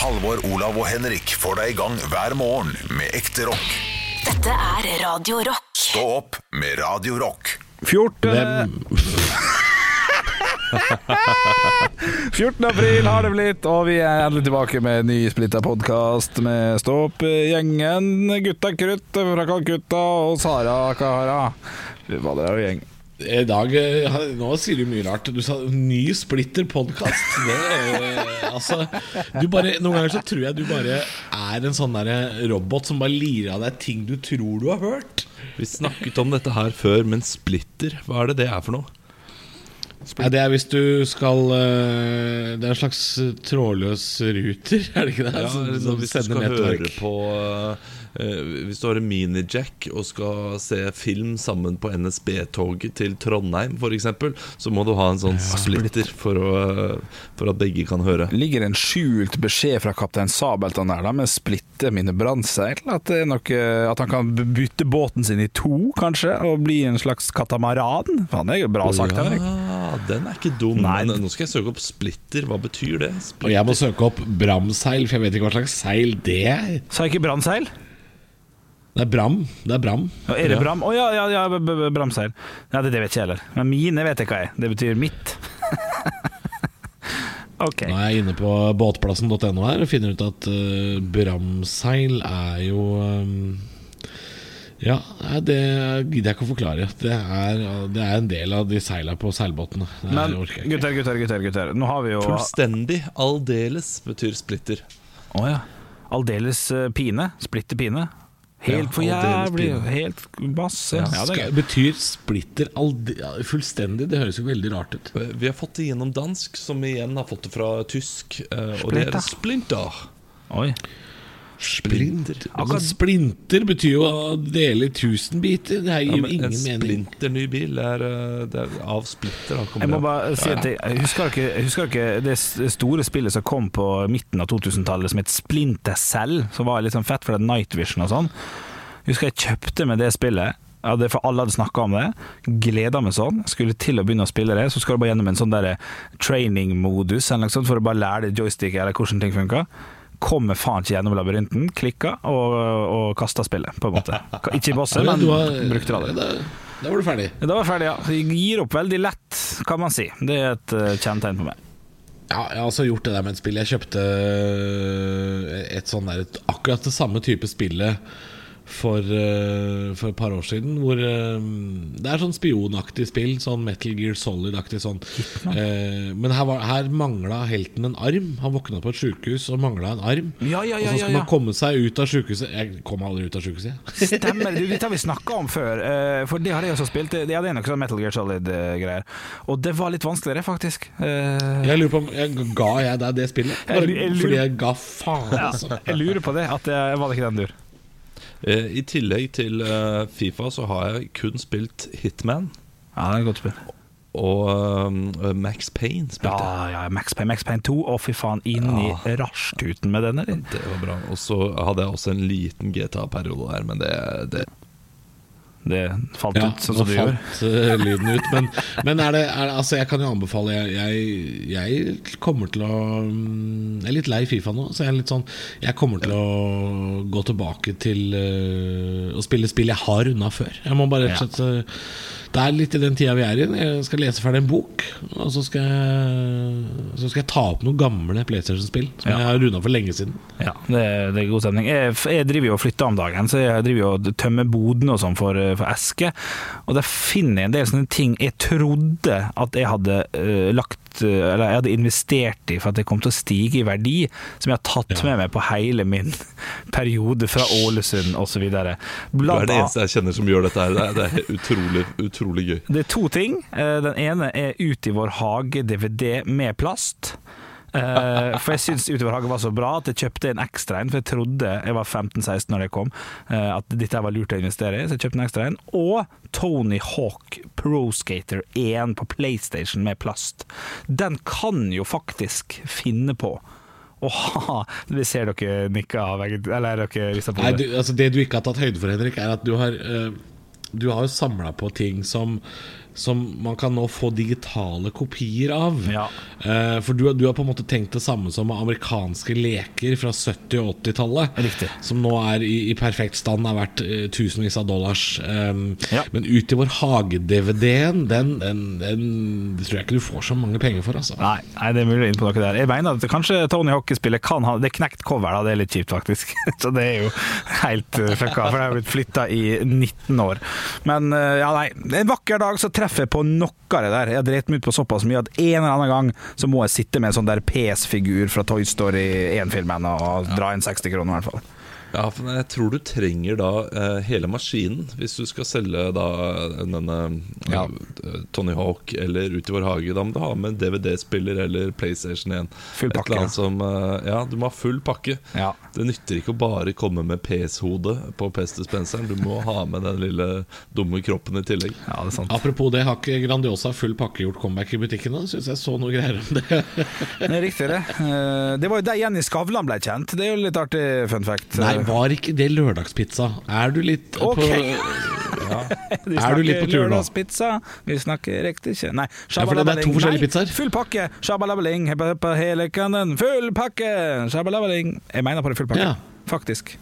Halvor, Olav og Henrik får deg i gang hver morgen med ekte rock. Dette er Radio Rock. Stå opp med Radio Rock. 14. 14. april har det blitt, og vi er endelig tilbake med en ny splitta podkast med Stå opp-gjengen. Gutta Krutt fra Kalkutta og Sara Kahara. Fy fader, det er jo gjeng. I dag, eh, Nå sier du mye rart. Du sa ny splitter podkast. Altså, du bare, noen ganger så tror jeg du bare er en sånn der robot som bare lirer av deg ting du tror du har hørt. Vi snakket om dette her før, men splitter, hva er det det er for noe? Ja, det er hvis du skal eh, Det er en slags trådløs ruter, er det ikke det? Ja, Som- som hvis du skal nettverk. høre på eh, Hvis du har en minijack og skal se film sammen på NSB-toget til Trondheim f.eks., så må du ha en sånn splitter for, å, eh, for at begge kan høre. Ligger en skjult beskjed fra kaptein Sabeltann der da, med å splitte mine brannseil? At, det noe, at han kan bytte båten sin i to, kanskje, og bli en slags katamaran? Faen, det er jo bra sagt, Henrik. Ja, den er ikke dum. Nei. Men nå skal jeg søke opp splitter. Hva betyr det? Og jeg må søke opp Bram-seil, for jeg vet ikke hva slags seil det er. Sa jeg ikke brannseil? Det er Bram. Det er Bram. Ja, Er det Ja. bram? Å ja, ja, ja b- bramseil. Ja, det, det vet ikke jeg heller. Men mine vet jeg hva er. Det betyr mitt. ok. Nå er jeg inne på båtplassen.no her og finner ut at uh, Bramseil er jo um, Ja, det gidder jeg ikke å forklare. Det er, det er en del av de seila på seilbåtene. Det Men gutter, gutter, gutter, gutter. Nå har vi jo Fullstendig, aldeles, betyr splitter. Å ja. Aldeles eh, pine. Splitter pine. Helt for jævlig. Helt masse. Ja, det er betyr splitter fullstendig? Det høres jo veldig rart ut. Vi har fått det gjennom dansk, som igjen har fått det fra tysk. eh, Og det er splinter. Oi. Splinter. Akkurat splinter betyr jo å dele i tusen biter. Det her gir en ingen mening. splinter ny bil er, eh, det er av splitter. da Jeg må det. bare si en ting. Husker dere, husker dere det store spillet som kom på midten av 2000-tallet som het Splinter Cell? Som var litt sånn fett for det Night Vision og sånn. Husker jeg kjøpte med det spillet. Ja, det for Alle hadde snakka om det. Gleda meg sånn. Skulle til å begynne å spille det. Så skal du bare gjennom en sånn training-modus for å bare lære det joystick eller hvordan ting funker. Kommer faen ikke gjennom labyrinten. Klikka og, og kasta spillet, på en måte. Ikke bosset, men brukte det. Da, var du ferdig. Da var jeg ferdig, ja. Jeg gir opp veldig lett, kan man si. Det er et eh, kjennetegn på meg. Ja, jeg har også gjort det der med et spill. Jeg kjøpte øh, et sånn der Akkurat det samme type spillet for, uh, for et par år siden. Hvor uh, Det er sånn spionaktig spill. Sånn Metal Gear Solid-aktig sånn. Uh, men her, var- her mangla helten en arm. Han våkna på et sjukehus og mangla en arm. Ja, ja, ja, og så skal man komme seg ut av sjukehuset Jeg kom aldri ut av sjukehuset. jeg. Stemmer. Du, dette har vi snakka om før, for det har jeg også spilt. Det det er noe sånn Metal Gear Solid-greier. Og det var litt vanskeligere, faktisk. Jeg lurer på om jeg, Ga jeg deg det spillet? Bare jeg, jeg lurer- fordi jeg ga faen, altså. jeg lurer på det. At det var det ikke den dur. Eh, I tillegg til eh, Fifa så har jeg kun spilt Hitman Ja, det er et godt spill. og eh, Max Payne. Spilte. jeg. Ja, ja, Max Payne, Max Payne 2. Å, fy faen. Inn i rasjtuten med den, eller? Det var bra. Og så hadde jeg også en liten GTA-periode der, men det, det Det falt Ja, ut sånn som det gjør. Ja, falt uh, lyden ut. Men, men er det, er Altså, jeg kan jo anbefale Jeg, jeg, jeg kommer til å mm, Jeg er litt lei Fifa nå, så jeg er litt sånn Jeg kommer til å gå tilbake til uh, å spille spill jeg har unna før. Jeg må bare rett og slett Det er litt i den tida vi er i. Jeg skal lese ferdig en bok, og så skal jeg, så skal jeg ta opp noen gamle PlayStation-spill som Ja. jeg har runda for lenge siden. Ja, det, er- det er god stemning. Jeg, jeg driver jo og flytter om dagen, så jeg driver jo og tømmer bodene og sånn for, for eske. Og der finner jeg en del sånne ting jeg trodde at jeg hadde eh, lagt eh, Eller jeg hadde investert i for at det kom til å stige i verdi, som jeg har tatt Ja. med meg på hele min periode fra Ålesund osv. Du er det eneste jeg kjenner som gjør dette her. Det er, det utrolig, utrolig gøy. Det er to ting. Eh, Den ene er Ut i vår hage-DVD med plast. Uh, for jeg syns Ut i vår hage var så bra at jeg kjøpte en ekstra en. For jeg trodde jeg var 15-16 når jeg kom, uh, at dette var lurt å investere i. Så jeg kjøpte en ekstra en. Og Tony Hawk Pro Skater 1 på PlayStation med plast. Den kan jo faktisk finne på å Det ser dere nikka av, eller er dere rista på hodet. det? altså Det du ikke har tatt høyde for, Henrik, er at du har uh, Du har samla på ting som som man kan nå få digitale kopier av. Ja. Eh, for du, du har på en måte tenkt det samme som amerikanske leker fra 70- og 80-tallet. Som nå er i, i perfekt stand, er verdt eh, tusenvis av dollars. Um, Ja. Men ut i vår hage-DVD-en, den, den, den tror jeg ikke du får så mange penger for. Altså. Nei, nei, det er mulig inn på noe der. Jeg mener at kanskje Tony Hockey-spillet kan ha Det er knekt cover, da. Det er litt kjipt, faktisk. Så det er jo helt uh, fucka, for det har blitt flytta i 19 år. Men uh, ja, nei. En vakker dag så treffer på noe av det der. Jeg har drept meg ut på såpass mye at en eller annen gang så må jeg sitte med en sånn der PS-figur fra Toy Story 1-filmen og dra inn 60 kroner, i hvert fall. Ja, for jeg tror du trenger da eh, hele maskinen hvis du skal selge da denne Ja. eh, Tony Hawk eller Ut i vår hage. Da må du ha med en DVD-spiller eller PlayStation 1. Full Et pakke, eller annet som, eh, ja, du må ha full pakke. Ja. Det nytter ikke å bare komme med PS-hodet på PS-dispenseren. Du må ha med den lille dumme kroppen i tillegg. Ja, det er sant. Apropos det, har ikke Grandiosa full pakke gjort comeback i butikkene? Syns jeg så noe greier om det. Det er riktig, det. Det var jo der Jenny Skavlan ble kjent. Det er jo litt artig fun fact. Nei, var ikke det lørdagspizza? Er du litt okay. på Vi Er du litt på tur nå? Vi snakker riktig ikke Nei, Ja, for det er to forskjellige pizzaer. Full pakke, shabalabaling, hele kannen, full pakke, shabalabaling Jeg mener på det full pakke, Ja. faktisk.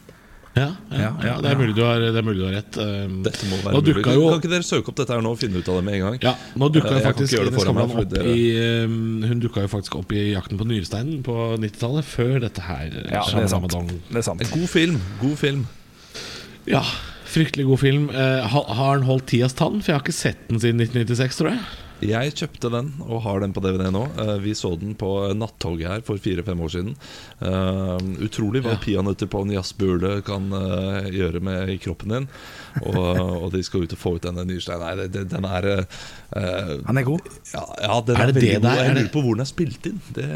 Ja, ja, Ja, det, er mulig du har, det er mulig du har rett. Um, Dette må være mulig. jo Kan ikke dere søke opp dette her nå og finne ut av det med en gang? Ja, nå dukka jo jeg faktisk meg, opp dere- i um, Hun dukka jo faktisk opp i 'Jakten på nyresteinen' på 90-tallet, før dette her. Ja, det er sant. Det er sant. En god film. God film. Ja, fryktelig god film. Eh, har den holdt tidas tann? For jeg har ikke sett den siden 1996, tror jeg. Jeg kjøpte den og har den på DVD nå. Eh, Vi så den på nattoget her for fire-fem år siden. Eh, utrolig hva Ja. peanøtter på en jazzbule kan eh, gjøre med i kroppen din. Og, og de skal ut og få ut denne Nyrstein. Nei, det, det, den er uh, Han er god. ja, ja, den Er er, det veldig det god. Jeg lurer på hvor den er spilt inn. Det,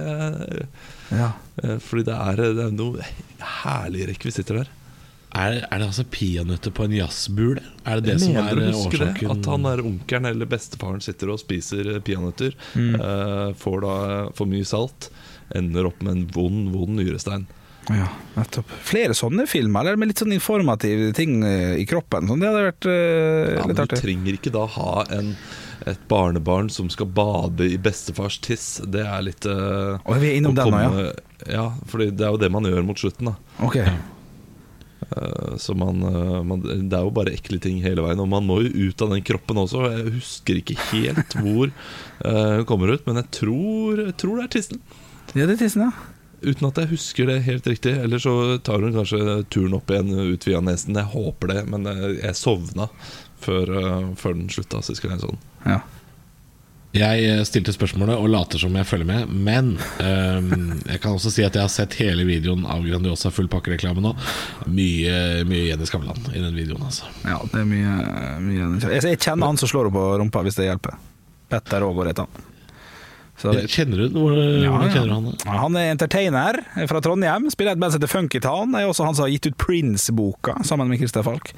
Ja. fordi det er, det er noe herlige rekvisitter der. Er, er det altså peanøtter på en jazzbule? Er det det Jeg som mener er eh, det, årsaken? At han der onkelen eller bestefaren sitter og spiser eh, peanøtter. Mm. Uh, får da for mye salt. Ender opp med en vond, vond nyrestein. ja, nettopp. Flere sånne filmer, eller med litt sånn informative ting i kroppen. Sånn, det hadde vært uh, Ja, litt artig. du trenger ikke da ha en, et barnebarn som skal bade i bestefars tiss. Det er litt uh, Og vi er innom den nå, ja. Ja, for det er jo det man gjør mot slutten. da Ok. Eh, Så man, eh, man, Det er jo bare ekle ting hele veien. Og man må jo ut av den kroppen også. Jeg husker ikke helt hvor eh, hun kommer ut, men jeg tror, jeg tror det er tissen. Ja, det er tissen, ja. Uten at jeg husker det helt riktig. Eller så tar hun kanskje turen opp igjen ut via nesen. Jeg håper det, men jeg, jeg sovna før, før den slutta sist gang jeg så den. ja. Jeg eh, stilte spørsmålet og later som jeg følger med, men um, jeg kan også si at jeg har sett hele videoen av Grandiosa full pakkereklame nå. Mye, mye Jenny Skavlan i den videoen, altså. Ja, det er mye, mye jeg, jeg kjenner han som slår henne på rumpa, hvis det hjelper. Petter Aagaard heter han. Så Kjenner du hvor, Ja, hvordan kjenner du han? Ja, Han er entertainer fra Trondheim. Spiller et band som heter Funkytown. Er også han som har gitt ut Prince-boka sammen med Christer Falk.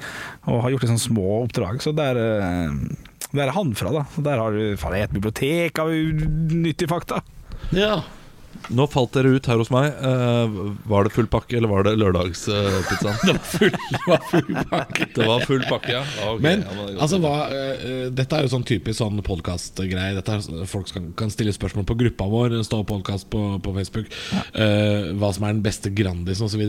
Og har gjort litt sånn små oppdrag. Så der, eh, der er han fra, da. Der har du faen, et bibliotek av nyttige fakta. Ja. Nå falt dere ut her hos meg. Eh, var det full pakke, eller var det lørdagspizzaen? Det var full, det var full pakke. det var full pakke, ja. Okay, Men ja, men altså, hva, uh, dette er jo sånn typisk sånn podkastgreie. Er- Folk skal, kan stille spørsmål på gruppa vår, stå podkast på, på Facebook. Uh, hva som er den beste Grandisen osv.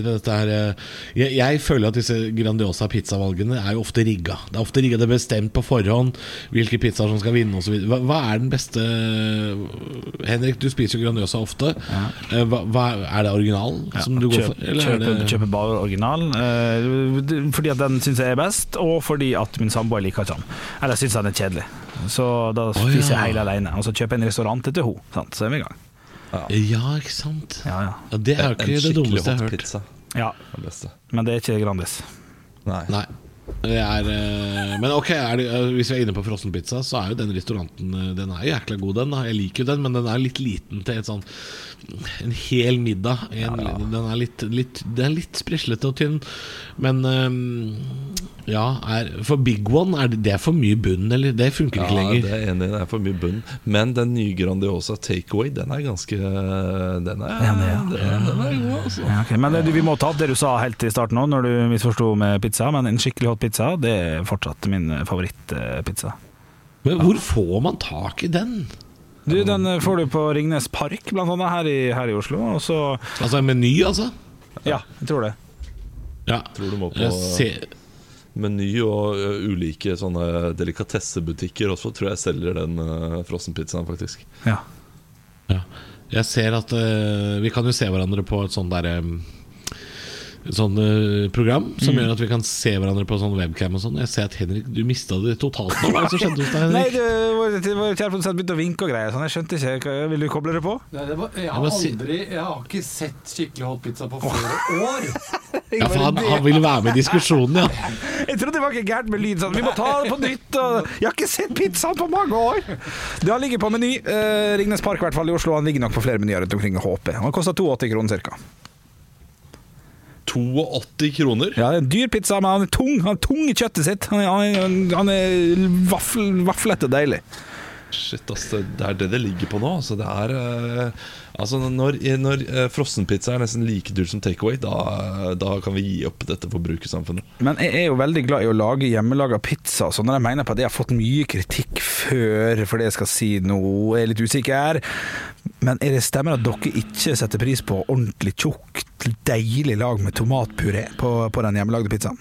Jeg, jeg føler at disse Grandiosa pizzavalgene er jo ofte rigga. Det er ofte rigga, det er bestemt på forhånd hvilke pizzaer som skal vinne osv. Hva, hva er den beste Henrik, du spiser jo Grandiosa ofte. Eh, hva, hva Er det original som du går for? Eller er kjøper, det kjøper bare originalen. Uh, fordi at den syns jeg er best, og fordi at min samboer liker den. Eller syns den er kjedelig. Så da spiser ja. jeg hele alene. Og så kjøper jeg en restaurant etter henne. Så er vi i gang. Ja, ikke sant? Ja, ja. Ja, det er jo ikke det dummeste jeg har hørt. pizza. ja. det. Men det er ikke Grandis. Nei. Nei. Er, eh, men ok, det, eh, hvis vi er inne på frossenpizza, så er jo den restauranten eh, Den er jækla god, den. Jeg liker jo den, men den er litt liten til et sånn en hel middag. En, Den er litt, litt, den er litt spreslete og tynn. Men um, ja er, For Big One, er det, det er for mye bunn, eller? Det funker ikke lenger. Ja, det er enig. Det er for mye bunn. Men den nye Grandiosa takeaway, den er ganske Den er, Ja, det ja. den, den er god, altså. Ja, ok. Men du, vi må ta opp det du sa helt i starten òg, når du misforsto med pizza. Men en skikkelig hot pizza, det er fortsatt min favorittpizza. Men hvor får man tak i den? Du, Den eh, får du på Ringnes Park, blant annet her i, her i Oslo. Og så Altså en meny, altså? Ja, jeg tror det. Ja. Tror du må på Meny og ulike sånne delikatessebutikker også tror jeg selger den uh, frossenpizzaen, faktisk. Ja. ja. jeg ser at uh, vi kan jo se hverandre på et sånt derre Sånn program som Mm. gjør at vi kan se hverandre på sånn webcam og sånn. Jeg ser at Henrik, du mista det totalt nå. Hva det skjedde hos deg, Nei, Henrik? det, var vår kjære produsent begynte å vinke og greier. Sånn. Jeg skjønte ikke. Vil du koble det på? Nei, det var, jeg, Jeg har aldri, jeg har ikke sett skikkelig hot pizza på flere år. Ja, for han, han ville være med i diskusjonen, ja. Jeg trodde det var ikke gærent med lyd. Sånn. Vi må ta det på nytt. Og... Jeg har ikke sett pizzaen på mange år! Det har ligget på Meny. Eh, Ringnes Park i hvert fall i Oslo. Han ligger nok på flere menyer rundt omkring, håper jeg. Han koster 82 kroner ca. 82 kroner? Ja, det er en dyr pizza, men han er tung. Han er tung i kjøttet sitt. Han er, han er, han er vaffel, vaflete deilig. Shit, ass, det det er det det ligger på nå. Altså, det er, eh, altså, når når eh, frossenpizza er nesten like dyrt som takeaway, da, da kan vi gi opp dette forbrukersamfunnet. Men jeg er jo veldig glad i å lage hjemmelaga pizza. Så når jeg mener på at jeg har fått mye kritikk før for det jeg skal si nå, er jeg litt usikker. Men er det stemmer at dere ikke setter pris på ordentlig tjukt, deilig lag med tomatpuré på, på den hjemmelagde pizzaen?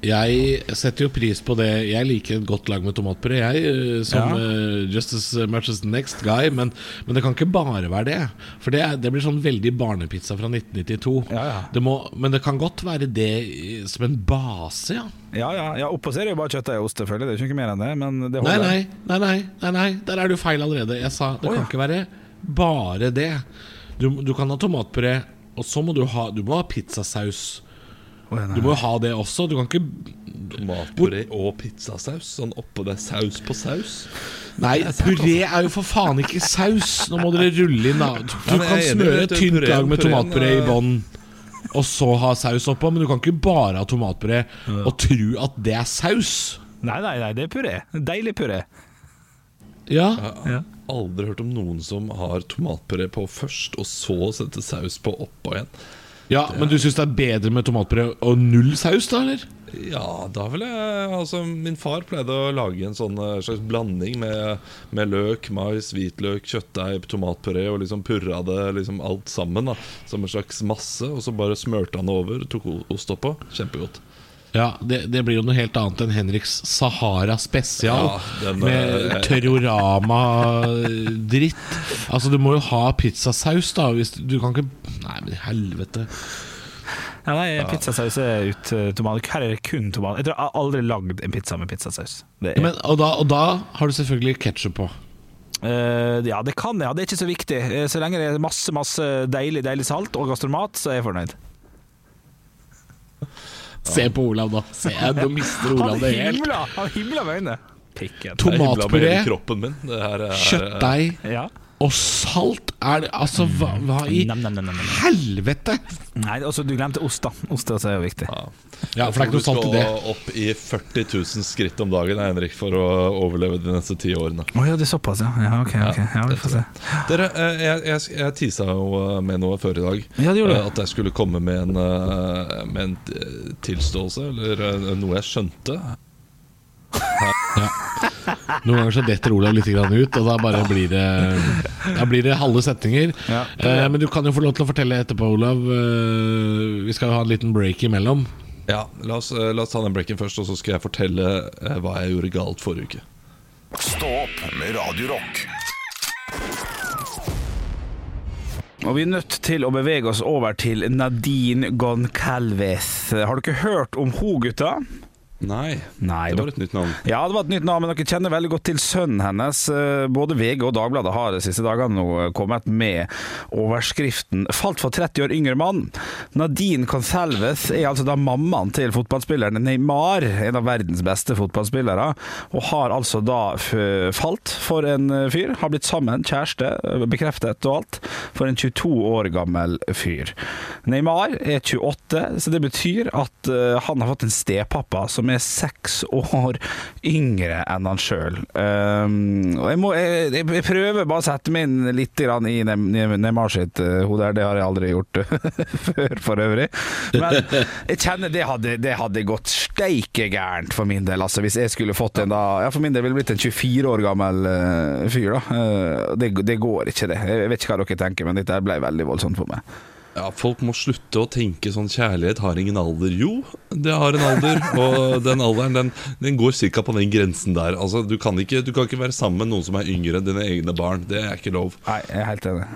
Jeg setter jo pris på det. Jeg liker et godt lag med tomatpuré, jeg, eh, som Ja. uh, just as much as the next guy. Men, men det kan ikke bare være det. For det, det blir sånn veldig barnepizza fra 1992. Ja, ja. Det må, men det kan godt være det som en base, ja. Ja, ja. ja Oppå ser er det jo bare kjøttdeig og ost, selvfølgelig. Det er jo ikke mer enn det. Men det holder. nei, nei, nei, nei, nei. Der er du feil allerede. Jeg sa det oh, kan ikke være bare det. Du, du kan ha tomatpuré, og så må du ha, du må ha pizzasaus. Du må jo ha det også. Du kan ikke Tomatpuré og pizzasaus. Sånn oppå det saus på saus. Nei, puré er jo for faen ikke saus. Nå må dere rulle inn, da. Du Ja, kan smøre et tynt lag med tomatpuré i bånn, og så ha saus oppå. Men du kan ikke bare ha tomatpuré og tro at det er saus. nei, nei, nei, det er puré. Deilig puré. Ja, Jeg har aldri hørt om noen som har tomatpuré på først, og så setter saus på oppå igjen. Ja Men du syns det er bedre med tomatpuré og null saus, da, eller? Ja, da vil jeg Altså, min far pleide å lage en sånn eh, slags blanding med, med løk, mais, hvitløk, kjøttdeig, tomatpuré og liksom purra det liksom alt sammen da som en slags masse. Og så bare smørte han det over, tok ost oppå. Kjempegodt. Ja, det, det blir jo noe helt annet enn Henriks Sahara spesial. Ja, med eh, terrorama-dritt. Altså, du må jo ha pizzasaus, da. Hvis du, du kan ikke Nei, men i helvete. Ja, nei, pizzasaus er ut tomat. Her er det kun tomat. Jeg tror jeg har aldri lagd en pizza med pizzasaus. Det er, Men, og, da, og da har du selvfølgelig ketsjup på. Uh, ja, det kan jeg. Ja, det er ikke så viktig. Eh, Så lenge det er masse masse deilig deilig salt og gastromat, så er jeg fornøyd. Se på Olav, da. Se, Nå mister Olav det helt. han himla med øynene. Pikken. Tomatpuré, hele kroppen min. Det her er, kjøttdeig Ja. Og salt er det Altså, hva, hva i nam, nam, nam. helvete? Nei, altså, du glemte ost, da. Ost er også viktig. Ja, for det er ikke noe salt i det. Du skal opp i 40 000 skritt om dagen Henrik, for å overleve de neste ti årene. Å ja, det er såpass, ja. ja ok, ok. Ja, vi får se. Dere, eh, jeg, jeg, jeg tisa jo eh, med noe før i dag. Ja, det gjorde du. Eh, At jeg skulle komme med en, med en tilståelse, eller noe jeg skjønte. Noen ganger så detter Olav litt grann ut, og da bare blir det Da blir det halve setninger. Ja. Eh, men du kan jo få lov til å fortelle etterpå, Olav. Eh, vi skal jo ha en liten break imellom. Ja, la oss, eh, la oss ta den breaken først, og så skal jeg fortelle eh, hva jeg gjorde galt forrige uke. Stå opp med Radiorock. Og vi er nødt til å bevege oss over til Nadine Goncalves. Har dere hørt om hun, gutta? Nei, Nei, det var et nytt navn. Ja, det var et nytt navn, men dere kjenner veldig godt til sønnen hennes. Eh, Både VG og Dagbladet har de siste dagene nå kommet med overskriften 'Falt for 30 år yngre mann'. Nadine Consalves er altså da mammaen til fotballspilleren Neymar, en av verdens beste fotballspillere, og har altså da falt for en eh, fyr. Har blitt sammen, kjæreste, eh, bekreftet og alt, for en 22 år gammel fyr. Neymar er 28, så det betyr at eh, han har fått en stepappa som er seks år yngre enn han sjøl. Um, og jeg, jeg, jeg prøver bare å sette meg inn litt i Ne- Ne- Neymar sitt uh, hode. Det har jeg aldri gjort før, for øvrig. Men jeg kjenner det hadde, det hadde gått steike gærent for min del. Altså, hvis jeg skulle fått en da Ja, for min del ville blitt en 24 år gammel uh, fyr, da. Uh, det, det går ikke, det. Jeg vet ikke hva dere tenker, men dette ble veldig voldsomt for meg. Ja, Folk må slutte å tenke sånn kjærlighet har ingen alder. Jo, det har en alder, og den alderen den, den går ca. på den grensen der. Altså, du, kan ikke, du kan ikke være sammen med noen som er yngre enn dine egne barn. Det er ikke lov. Nei, jeg er helt enig.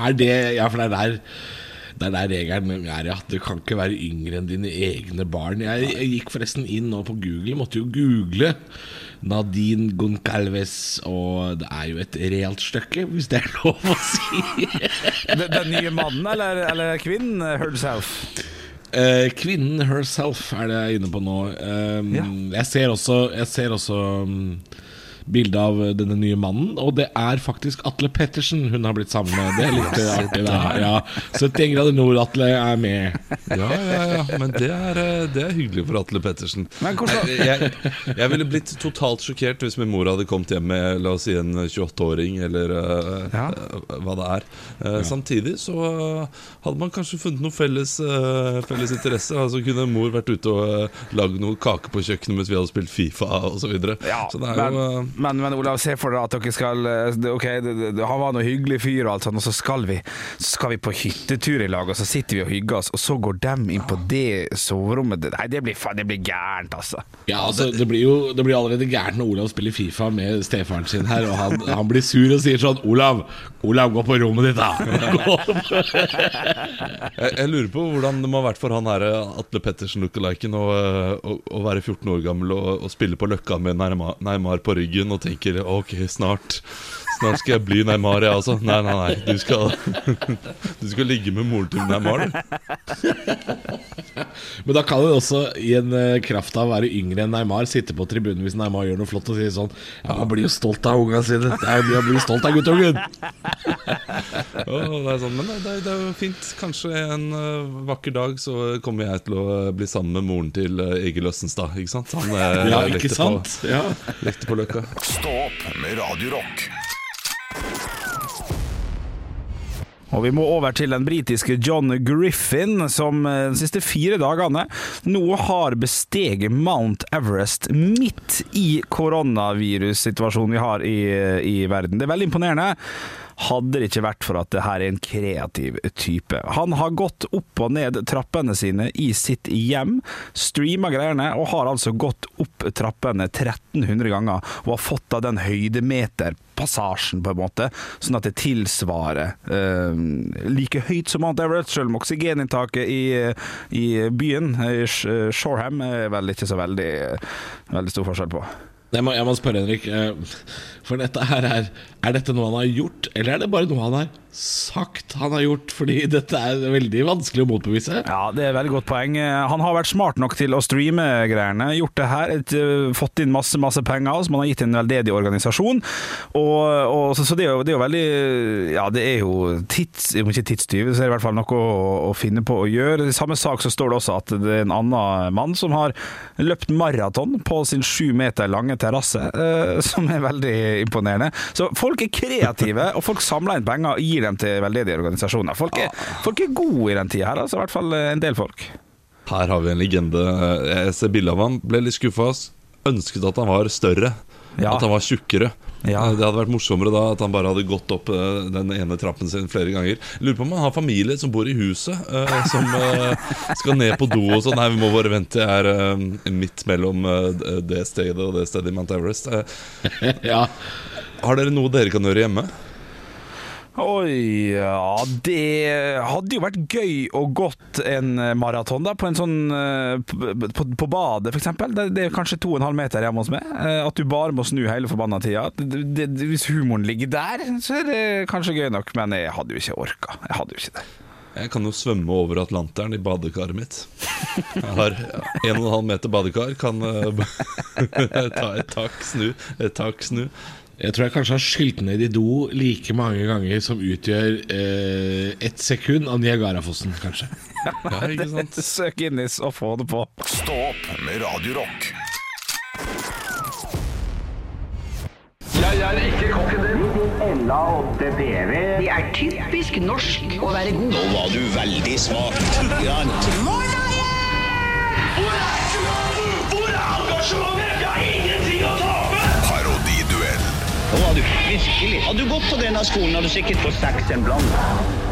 Er det Ja, for det er der det er der regelen er, ja. Du kan ikke være yngre enn dine egne barn. Jeg, jeg gikk forresten inn nå på Google, måtte jo google Nadine Goncalves, og det er jo et realt stykke, hvis det er lov å si. Den, den nye mannen, eller, eller kvinnen herself? Eh, kvinnen herself er det jeg er inne på nå. Um, Ja. Jeg ser også, jeg ser også um, bilde av denne nye mannen, og det er faktisk Atle Pettersen hun har blitt sammen med. Det er litt eh, artig. Da. Ja. 71 grader nord, Atle er med. Ja, ja, ja, men det er, eh, det er hyggelig for Atle Pettersen. Men hvordan- jeg, jeg, jeg ville blitt totalt sjokkert hvis min mor hadde kommet hjem med La oss si en 28-åring, eller eh, Ja. eh, hva det er. Eh, Samtidig så eh, hadde man kanskje funnet noe felles, uh, felles interesse. Altså Kunne mor vært ute og uh, lagd noe kake på kjøkkenet mens vi hadde spilt Fifa osv. Så, videre. Ja, så det er jo eh, men, men Olav, se for deg at dere skal eh, Ok, han var noe hyggelig fyr og alt sånt, og så skal vi Så skal vi på hyttetur i lag, og så sitter vi og hygger oss, og så går dem inn på det soverommet. Nei, det blir, det blir gærent, altså. Ja, altså, det blir jo det blir allerede gærent når Olav spiller Fifa med stefaren sin her, og han, han blir sur og sier sånn Olav, Olav, gå på rommet ditt, da! Jeg, jeg lurer på hvordan det må ha vært for han her Atle Pettersen lookaliken å, å, å være 14 år gammel og, og spille på Løkka med Neymar på ryggen og tenke ok, snart Snart skal jeg bli Neymar, jeg også. Nei, nei, nei. Du skal, du skal ligge med moren til Neymar, du. Men da kan du også, i en eh, kraft av å være yngre enn Neymar, sitte på tribunen hvis Neymar gjør noe flott og si sånn Ja, man blir jo stolt av unga sine. Jeg blir, stolt av guttungen. oh, det er sånn, men det, det, er- jo fint. Kanskje en eh, vakker dag så kommer jeg til å eh, bli sammen med moren til uh, Egil Østenstad. Ikke sant? Han Ja, ikke sant? Ja. Lekte på Løkka. Stå opp med Radio Rock. Og vi må over til den britiske John Griffin, som eh, de siste fire dagene nå har besteget Mount Everest midt i koronavirussituasjonen vi har i, i verden. Det er veldig imponerende. Hadde det ikke vært for at det her er en kreativ type. Han har gått opp og ned trappene sine i sitt hjem, streama greiene, og har altså gått opp trappene 1300 ganger, og har fått av den høydemeterpassasjen, på en måte, sånn at det tilsvarer uh, like høyt som Mount Everest, selv om oksygeninntaket i, i byen, i Shoreham, er vel ikke så veldig, veldig stor forskjell på. Jeg må, jeg må spørre, Henrik. Eh, For dette her er Er dette noe han har gjort, eller er det bare noe han har sagt han har gjort? Fordi dette er veldig vanskelig å motbevise. Ja, det er et veldig godt poeng. Han har vært smart nok til å streame greiene. Gjort det her, et, uh, fått inn masse masse penger som han har gitt en veldedig organisasjon. Og, og så, så det, er jo, det er veldig Ja, det er jo tids, om ikke tidstyv, så er det i hvert fall noe å, å finne på å gjøre. I samme sak så står det også at det er en annen mann som har løpt maraton på sin sju meter lange terrasse, eh, som er veldig imponerende. Så folk er kreative, og folk samler inn penger og gir dem til veldedige organisasjoner. Folk er, folk er gode i den tida her, altså i hvert fall en del folk. Her har vi en legende. Jeg ser bilde av han, ble litt skuffa. Ønsket at han var større. Ja. At han var tjukkere. Ja. Det hadde vært morsommere da at han bare hadde gått opp eh, den ene trappen sin flere ganger. Lurer på om han har familie som bor i huset, eh, som eh, skal ned på do og sånn. Nei, vi må bare vente, jeg er eh, midt mellom eh, det stedet og det stedet i Mount Everest. Eh, Ja, har dere noe dere kan gjøre hjemme? Oi, ja Det hadde jo vært gøy å gått en maraton da, på en sånn eh, På, på, badet, f.eks. Det, det er kanskje 2,5 meter hjemme hos meg. Eh, At du bare må snu hele forbanna tida. Det, det, hvis humoren ligger der, så er det kanskje gøy nok, men jeg hadde jo ikke orka. Jeg hadde jo ikke det. Jeg kan jo svømme over Atlanteren i badekaret mitt. Jeg har en og en halv meter badekar. Kan eh, ta et tak, snu, et tak, snu. Jeg tror jeg kanskje har skylt ned i do like mange ganger som utgjør eh, ett sekund av Niagarafossen, kanskje. Ja, ikke sant? Søk Guinness og få det på. Stå opp med Radio Rock. Det er typisk norsk å være god. Nå var du veldig smak. Grant. Hvor er engasjementet? Hvor er ingenting Nå har du virkelig. Hadde du gått på denne skolen, hadde du sikkert fått seks en blant.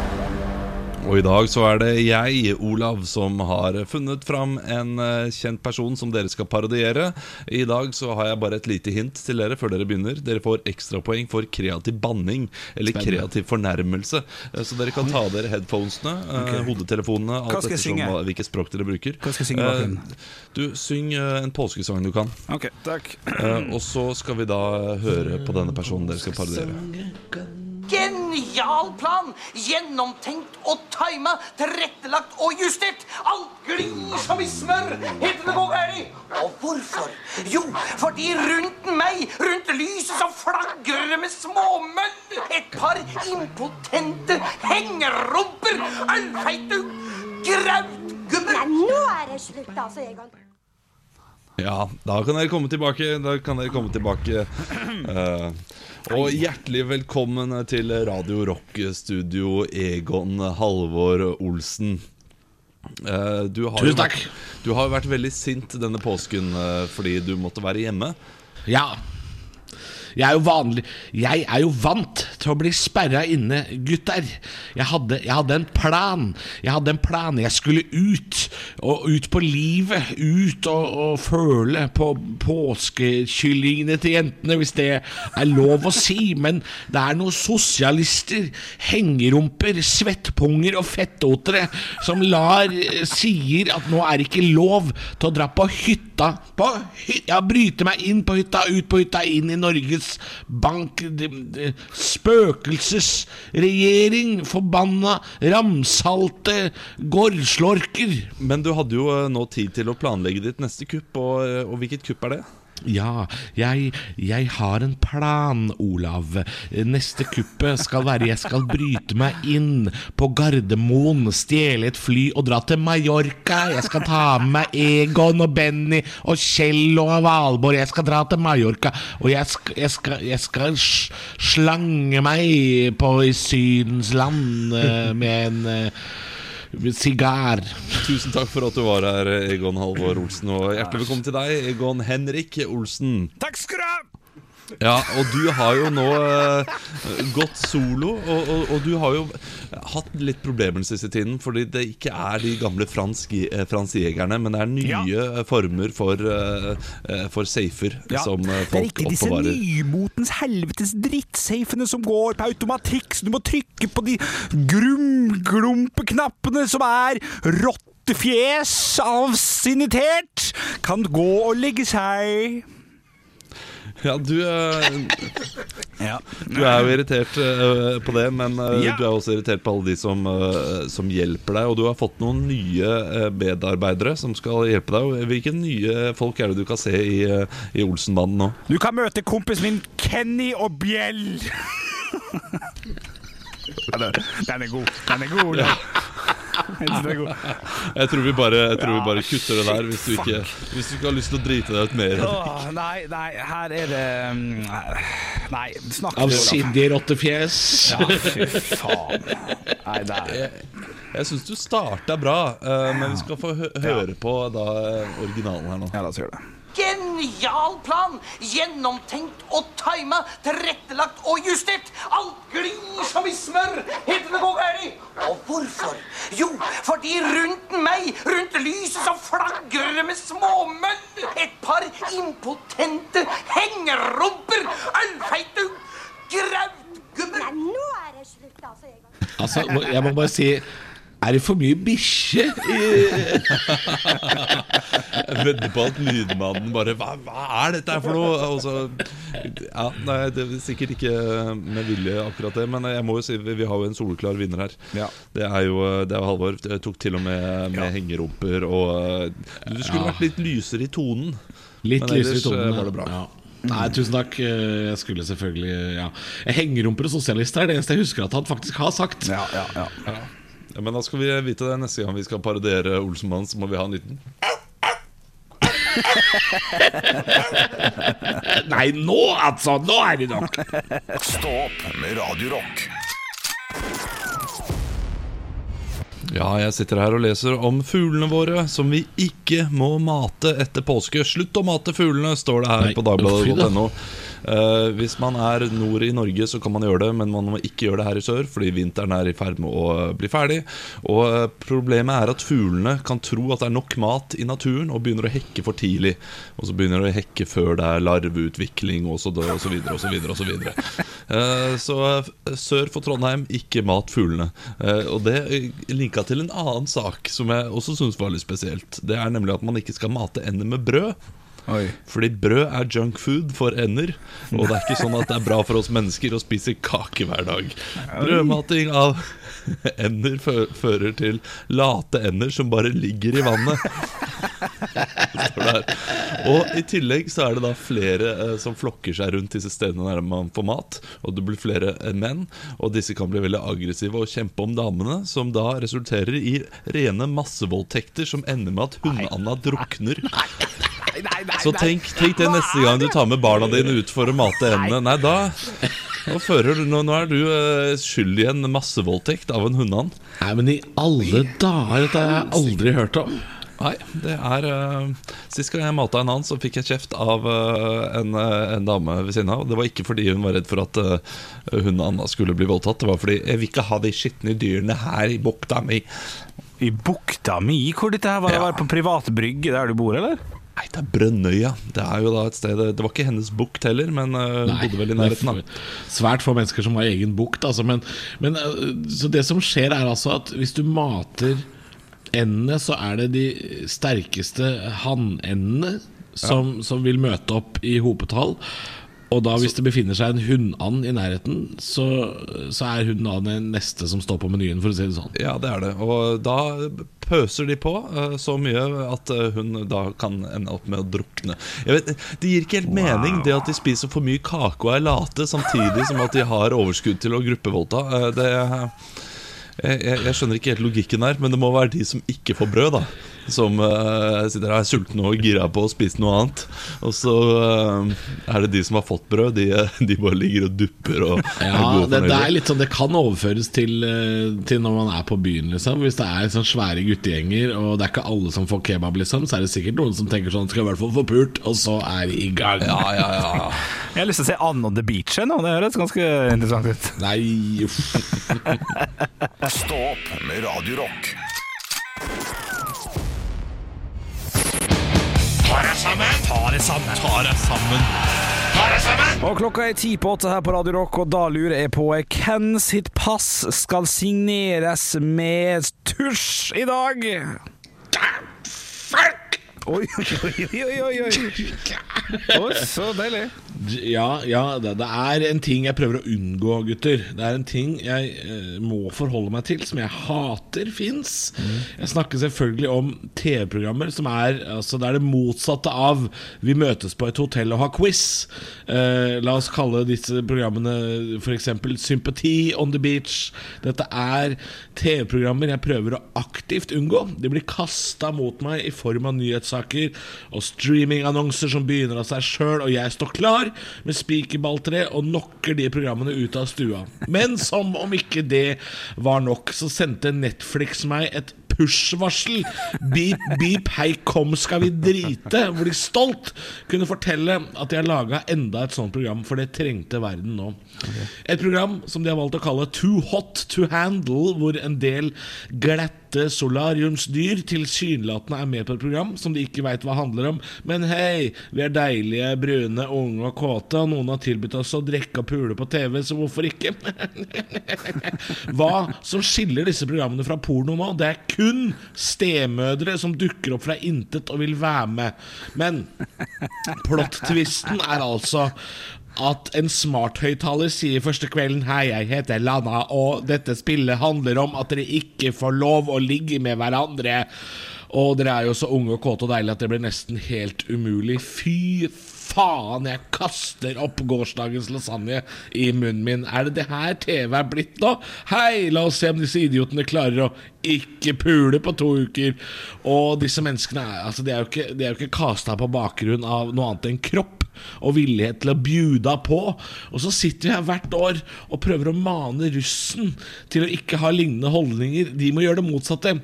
Og i dag så er det jeg, Olav, som har funnet fram en eh, kjent person som dere skal parodiere. I dag så har jeg bare et lite hint til dere før dere begynner. Dere får ekstrapoeng for kreativ banning eller kreativ fornærmelse. Eh, Så dere kan ta av dere headphonesene, okay. hodetelefonene, alt etter ettersom hvilket språk dere bruker. Hva skal jeg synge? Eh, Du, syng eh, en påskesang du kan. Ok, takk. Eh, Og så skal vi da høre på denne personen dere skal parodiere. Genial plan! Gjennomtenkt og tima, tilrettelagt og justert. Alt glir som i smør. heter det går galt. Og hvorfor? Jo, fordi rundt meg, rundt lyset som flagrer med småmøll, et par impotente hengerumper, ølfeite grautgubber Nå er det slutt, altså, Egon. Ja, da kan dere komme tilbake. Da kan dere komme tilbake Eh, Og hjertelig velkommen til Radio Rock-studio, Egon Halvor Olsen. Eh, du har Tusen takk. vært- Du har vært veldig sint denne påsken eh, fordi du måtte være hjemme. Ja. Jeg er jo vanlig Jeg er jo vant til å bli sperra inne, gutter. Jeg hadde, jeg hadde en plan. Jeg hadde en plan. Jeg skulle ut. Og ut på livet. Ut og, og føle på påskekyllingene til jentene, hvis det er lov å si. Men det er noen sosialister, hengerumper, svettpunger og fettotere som lar sier at nå er ikke lov til å dra på hytta. På hytta, ja, bryte meg inn på hytta, ut på hytta, inn i Norges Bank. Spøkelsesregjering, forbanna ramsalte gårdslorker. Men du hadde jo eh, nå tid til å planlegge ditt neste kupp, og, eh, og hvilket kupp er det? Ja, jeg, jeg har en plan, Olav. Neste kuppet skal være jeg skal bryte meg inn på Gardermoen, stjele et fly og dra til Mallorca. Jeg skal ta med meg Egon og Benny og Kjell og Valborg. Jeg skal dra til Mallorca, og jeg skal, jeg skal, jeg skal slange meg på i Sydens land eh, med en eh, sigar. Tusen takk for at du var her, Egon Halvor Olsen. Og hjertelig velkommen til deg, Egon Henrik Olsen. Takk skal du ha! Ja, og du har jo nå uh, gått solo, og, og, og du har jo hatt litt problemer den siste tiden, fordi det ikke er de gamle franskjegerne eh, men det er nye Ja. former for, eh, for safer som eh, det er folk ikke disse nymotens helvetes drittsafene som går på automatikk, så du må trykke på de grumglumpeknappene som er rottefjes avsinitert, kan gå og legge seg. Ja, du, eh, Ja. du er jo irritert uh, på det, men uh, Ja. du er også irritert på alle de som, uh, som hjelper deg. Og du har fått noen nye medarbeidere som skal hjelpe deg. Hvilke nye folk er det du kan se i, i Olsenbanden nå? Du kan møte kompisen min Kenny og Bjell. Den er god. Den er god. Den god. Jeg tror vi bare, jeg tror vi bare kutter det der hvis du, ikke, hvis du ikke har lyst til å drite deg ut mer. Åh, nei, nei, her er det um, Nei, snakk du, Olav. Avsindig rottefjes. Ja, fy faen. Nei, det er Jeg syns du starta bra, eh, men vi skal få hø høre på da, eh, originalen her nå. Ja, la oss gjøre det. Genial plan! Gjennomtenkt og tima, tilrettelagt og justert. Alt glir som i smør, heter det går galt. Og hvorfor? Jo, fordi rundt meg, rundt lyset som flagrer med småmøll, et par impotente hengerumper, ølfeite grautgubber Nå er det slutt, altså. Altså, jeg må bare si Er det for mye bikkje? Jeg vedder på at lydmannen bare hva, hva er dette her for noe? Og ja, nei, Det er sikkert ikke med vilje, akkurat det. Men jeg må jo si vi vi har jo en soleklar vinner her. Ja. Det er jo det er Halvor. Det tok til og med med hengerumper og Du skulle Ja. vært litt lysere i tonen. Litt Men ellers, tonen. eh, var det bra. Ja. Nei, tusen takk. Eh, Jeg skulle selvfølgelig Ja. Jeg Hengerumper og sosialister er det eneste jeg husker at han faktisk har sagt. Ja, ja, ja. Ja, men da skal vi vite det neste gang vi skal parodiere Olsenmannen, så må vi ha en liten Nei, nå altså! Nå er det nok! Stå opp med Radio Rock. Ja, jeg sitter her og leser om fuglene våre som vi ikke må mate etter påske. Slutt å mate fuglene, står det her Nei, på dagbladet.no. Eh, hvis man er nord i Norge, så kan man gjøre det, men man må ikke gjøre det her i sør, fordi vinteren er i ferd med å eh, bli ferdig. Og eh, Problemet er at fuglene kan tro at det er nok mat i naturen, og begynner å hekke for tidlig. Og så begynner de å hekke før det er larveutvikling, og så, videre og så sør for Trondheim, ikke mat fuglene. Uh, og det linka til en annen sak som jeg også syns var litt spesielt. Det er nemlig at man ikke skal mate ender med brød. Oi. Fordi brød er junk food for ender. Og det er ikke sånn at det er bra for oss mennesker å spise kake hver dag. Brødmating av ender fører til late ender som bare ligger i vannet. Og i tillegg så er det da flere eh, som flokker seg rundt disse stedene der man får mat. Og det blir flere eh, menn, og disse kan bli veldig aggressive og kjempe om damene. Som da resulterer i rene massevoldtekter som ender med at hundeanda drukner. Så tenk, tenk det neste gang du tar med barna dine ut for å mate endene. Nei, da nå, fører du, nå, nå er du eh, skyld i en massevoldtekt av en hundeand. Nei, men i alle dager, dette har jeg aldri hørt om. Nei, det er uh, Sist gang jeg mata en annen, så fikk jeg kjeft av uh, en, eh, en dame ved siden av. Det var ikke fordi hun var redd for at uh, hun Anna skulle bli voldtatt. Det var fordi 'jeg vil ikke ha de skitne dyrene her i bukta mi'. I bukta mi? Hvor dette her var det Ja. var på privat brygge der du bor, eller? Nei, det er Brønnøya. Det er jo da et sted Det var ikke hennes bukt heller, men hun bodde vel i nærheten. Svært få mennesker som har egen bukt. Altså, men, men, så det som skjer, er altså at hvis du mater endene, så er det de sterkeste hannendene som, som vil møte opp i hopetall. Og da hvis det befinner seg en hunnand i nærheten, så, så er hun den neste som står på menyen, for å si det sånn. Ja, det er det. Og da pøser de på eh, så mye at eh, hun da kan ende opp med å drukne. Vet, Det gir ikke helt mening det at de spiser for mye kake og er late, samtidig som at de har overskudd til å gruppevoldta. Eh, Det jeg, jeg, skjønner ikke helt logikken her, men det må være de som ikke får brød, da. Som uh, sitter her sultne og gira på å spise noe annet. Og så uh, er det de som har fått brød, de, de bare ligger og dupper og Ja, det, det er litt sånn Det kan overføres til, eh, til når man er på byen, liksom. Hvis det er sånn svære guttegjenger, og det er ikke alle som får kebab, liksom, så er det sikkert noen som tenker sånn Skal i hvert fall få pult, og så er de i gang. Ja, ja, ja, ja. Jeg har lyst til å se Ann on the Beach nå. Det høres ganske interessant ut. Nei, uff. Stå opp med Radio sammen! Og klokka er ti på åtte her på Radio Rock, og da lurer jeg på hvem sitt pass skal signeres med tusj i dag? Oi, oi, oi, oi, oi, oi. Så deilig. Ja, ja det, det er en ting jeg prøver å unngå, gutter. Det er en ting jeg eh, må forholde meg til, som jeg hater fins. Jeg snakker selvfølgelig om TV-programmer som er altså, Det er det motsatte av Vi møtes på et hotell og har quiz. Eh, la oss kalle disse programmene f.eks. Sympati on the beach. Dette er TV-programmer jeg prøver å aktivt unngå. De blir kasta mot meg i form av nyhetssaker og streamingannonser som begynner av seg sjøl, og jeg står klar med spikerballtre og knocker de programmene ut av stua. Men som om ikke det var nok, så sendte Netflix meg et push-varsel. Beep, beep, hei, kom, skal vi drite? Hvor de stolt kunne fortelle at de har laga enda et sånt program, for det trengte verden nå. Et program som de har valgt å kalle Too Hot to Handle, hvor en del glatte solariumsdyr tilsynelatende er med på et program som de ikke veit hva handler om. Men hei, vi er deilige, brune, unge og kåte, og noen har tilbudt oss å drikke og pule på TV, så hvorfor ikke? Hva som skiller disse programmene fra porno nå, det er kun stemødre som dukker opp fra intet og vil være med. Men plot-twisten er altså at en smarthøyttaler sier første kvelden Hei, jeg heter Lana, og dette spillet handler om at dere ikke får lov å ligge med hverandre. Og dere er jo så unge og kåte og deilige at det blir nesten helt umulig. Fy faen, jeg kaster opp gårsdagens lasagne i munnen min. Er det det her TV er blitt nå? Hei, la oss se om disse idiotene klarer å ikke pule på to uker. Og disse menneskene altså, de er jo ikke, de ikke kasta på bakgrunn av noe annet enn kropp og villighet til å bjuda på. Og så sitter vi her hvert år og prøver å mane russen til å ikke ha lignende holdninger. De må gjøre det motsatte.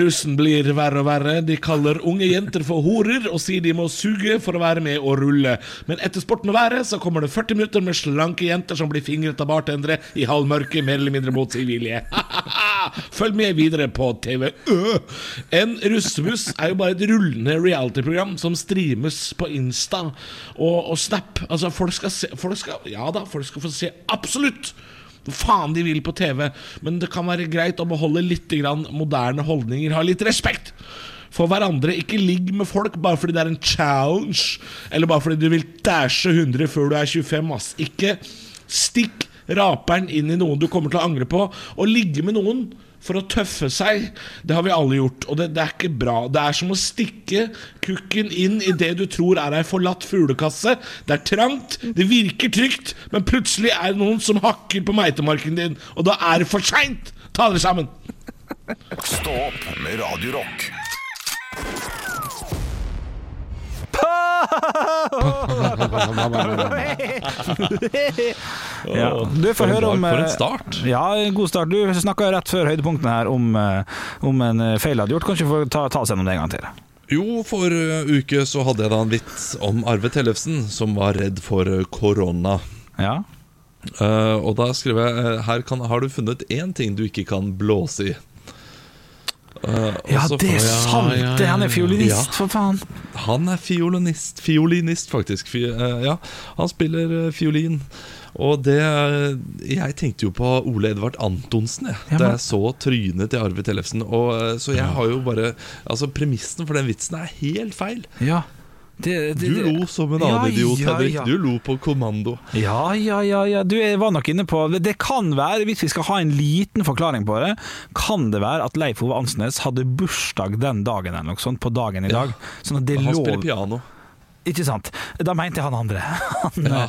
Russen blir verre og verre. De kaller unge jenter for horer og sier de må suge for å være med og rulle. Men etter sporten å være så kommer det 40 minutter med slanke jenter som blir fingret av bartendere i halvmørket, mer eller mindre mot sin vilje. Følg med videre på TV En russebuss er jo bare et rullende reality-program som streames på Insta og, og Snap. Altså, folk skal se folk skal, Ja da, folk skal få se absolutt hva faen de vil på TV, men det kan være greit å beholde litt grann moderne holdninger. Ha litt respekt for hverandre. Ikke ligg med folk bare fordi det er en challenge, eller bare fordi du vil dæsje 100 før du er 25. Ass. Ikke stikk raperen inn i noen du kommer til å angre på, og ligge med noen for å tøffe seg. Det har vi alle gjort, og det, det er ikke bra. Det er som å stikke kukken inn i det du tror er ei forlatt fuglekasse. Det er trangt, det virker trygt, men plutselig er det noen som hakker på meitemarken din, og da er det for seint! Ta dere sammen! Stå opp med Radio Rock. Ja. Du får høre om for en eh, start. Ja, god start. Du snakka rett før høydepunktene her om, eh, om en feil feil hadde gjort. Kanskje vi får ta, ta oss gjennom det en gang til. Jo, for uke så hadde jeg da en vits om Arve Tellefsen, som var redd for eh, korona. Ja. Uh, og da skrev jeg eh, Her kan, har du funnet én ting du ikke kan blåse i. Eh, og Ja, det er sant! ja, ja, Han er fiolinist, for faen. Han er fiolinist, fiolinist faktisk. Fi, uh, ja, han spiller uh, fiolin. Og det eh, Jeg tenkte jo på Ole Edvard Antonsen jeg, Ja, da jeg så trynet til Arve Tellefsen. Og, eh, så jeg har jo bare Altså Premissen for den vitsen er helt feil. Ja. Det, det, Du lo som en Ja, annen idiot, ja, Henrik. ja. Du lo på kommando. Ja, ja, ja, ja. Du var nok inne på Det kan være, hvis vi skal ha en liten forklaring på det, kan det være at Leif Ove Ansnes hadde bursdag den dagen eller noe sånt, på dagen i dag. Sånn Han lå spiller piano. Ikke sant? Da mente jeg han andre. Han, Ja.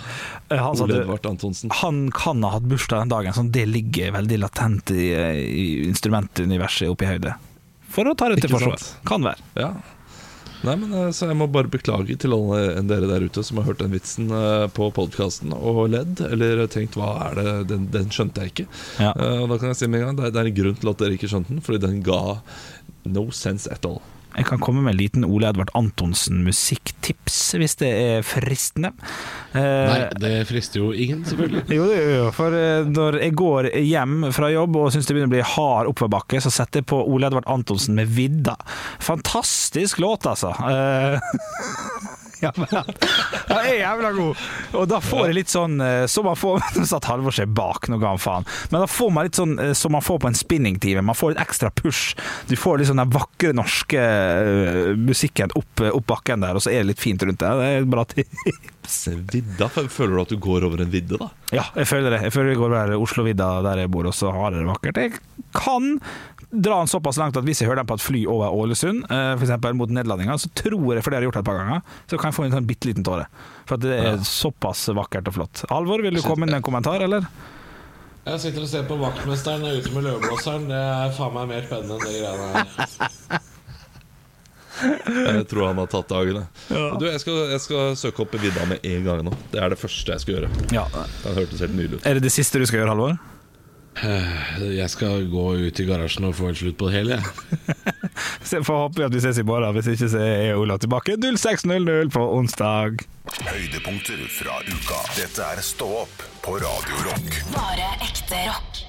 eh, han, Ole Edvard Antonsen. han kan ha hatt bursdag den dagen, sånn det ligger veldig latent i, i instrumentuniverset oppe i høyde. For å ta det til forsvar. Kan være. Ja. Nei, men eh, Så jeg må bare beklage til alle dere der ute som har hørt den vitsen eh, på podkasten og ledd, eller tenkt hva er det Den, den skjønte jeg ikke. Ja. Uh, Og da kan jeg si med en gang det er, det er en grunn til at dere ikke skjønte den, fordi den ga no sense at all. Jeg kan komme med en liten Ole Edvard Antonsen musikktips, hvis det er fristende. Eh, Nei, det frister jo ingen, selvfølgelig. Jo, jo, jo, for eh, når jeg går hjem fra jobb og syns det begynner å bli hard oppoverbakke, så setter jeg på Ole Edvard Antonsen med 'Vidda'. Fantastisk låt, altså. Eh, Ja, men han han er jævla god. Og da får jeg litt sånn Som man får Nå satt Halvor seg bak, nå ga han faen. Men da får man litt sånn eh, som man får på en spinningtime. Man får litt ekstra push. Du får litt sånn den vakre norske eh, musikken opp, opp bakken der, og så er det litt fint rundt det. Det er et bra tips. Vidda? Føler du at du går over en vidde, da? Ja, jeg føler det. Jeg føler vi går over Oslo-vidda der jeg bor, og så har jeg det vakkert. Jeg kan dra den såpass langt at hvis jeg hører den på et fly over Ålesund, f.eks. for eksempel mot nedlandinga, så tror jeg, for det har jeg gjort et par ganger, så kan jeg få en sånn bitte liten tåre. For at det er såpass vakkert og flott. Alvor, vil du komme med en kommentar, eller? Jeg sitter og ser på vaktmesteren er ute med løveblåseren. Det er faen meg mer spennende enn det greiene her. Jeg tror han har tatt dagen. jeg. Du, jeg skal, jeg skal søke opp vidda med en gang nå. Det er det første jeg skal gjøre. Ja. Det hørtes helt nydelig ut. Er det det siste du skal gjøre, Halvor? Jeg skal gå ut i garasjen og få en slutt på det hele. jeg. Så Får håpe at vi ses i morgen. Hvis ikke så er Olav tilbake 06.00 på onsdag. Høydepunkter fra uka. Dette er Stå opp på Radio Rock. Bare ekte rock.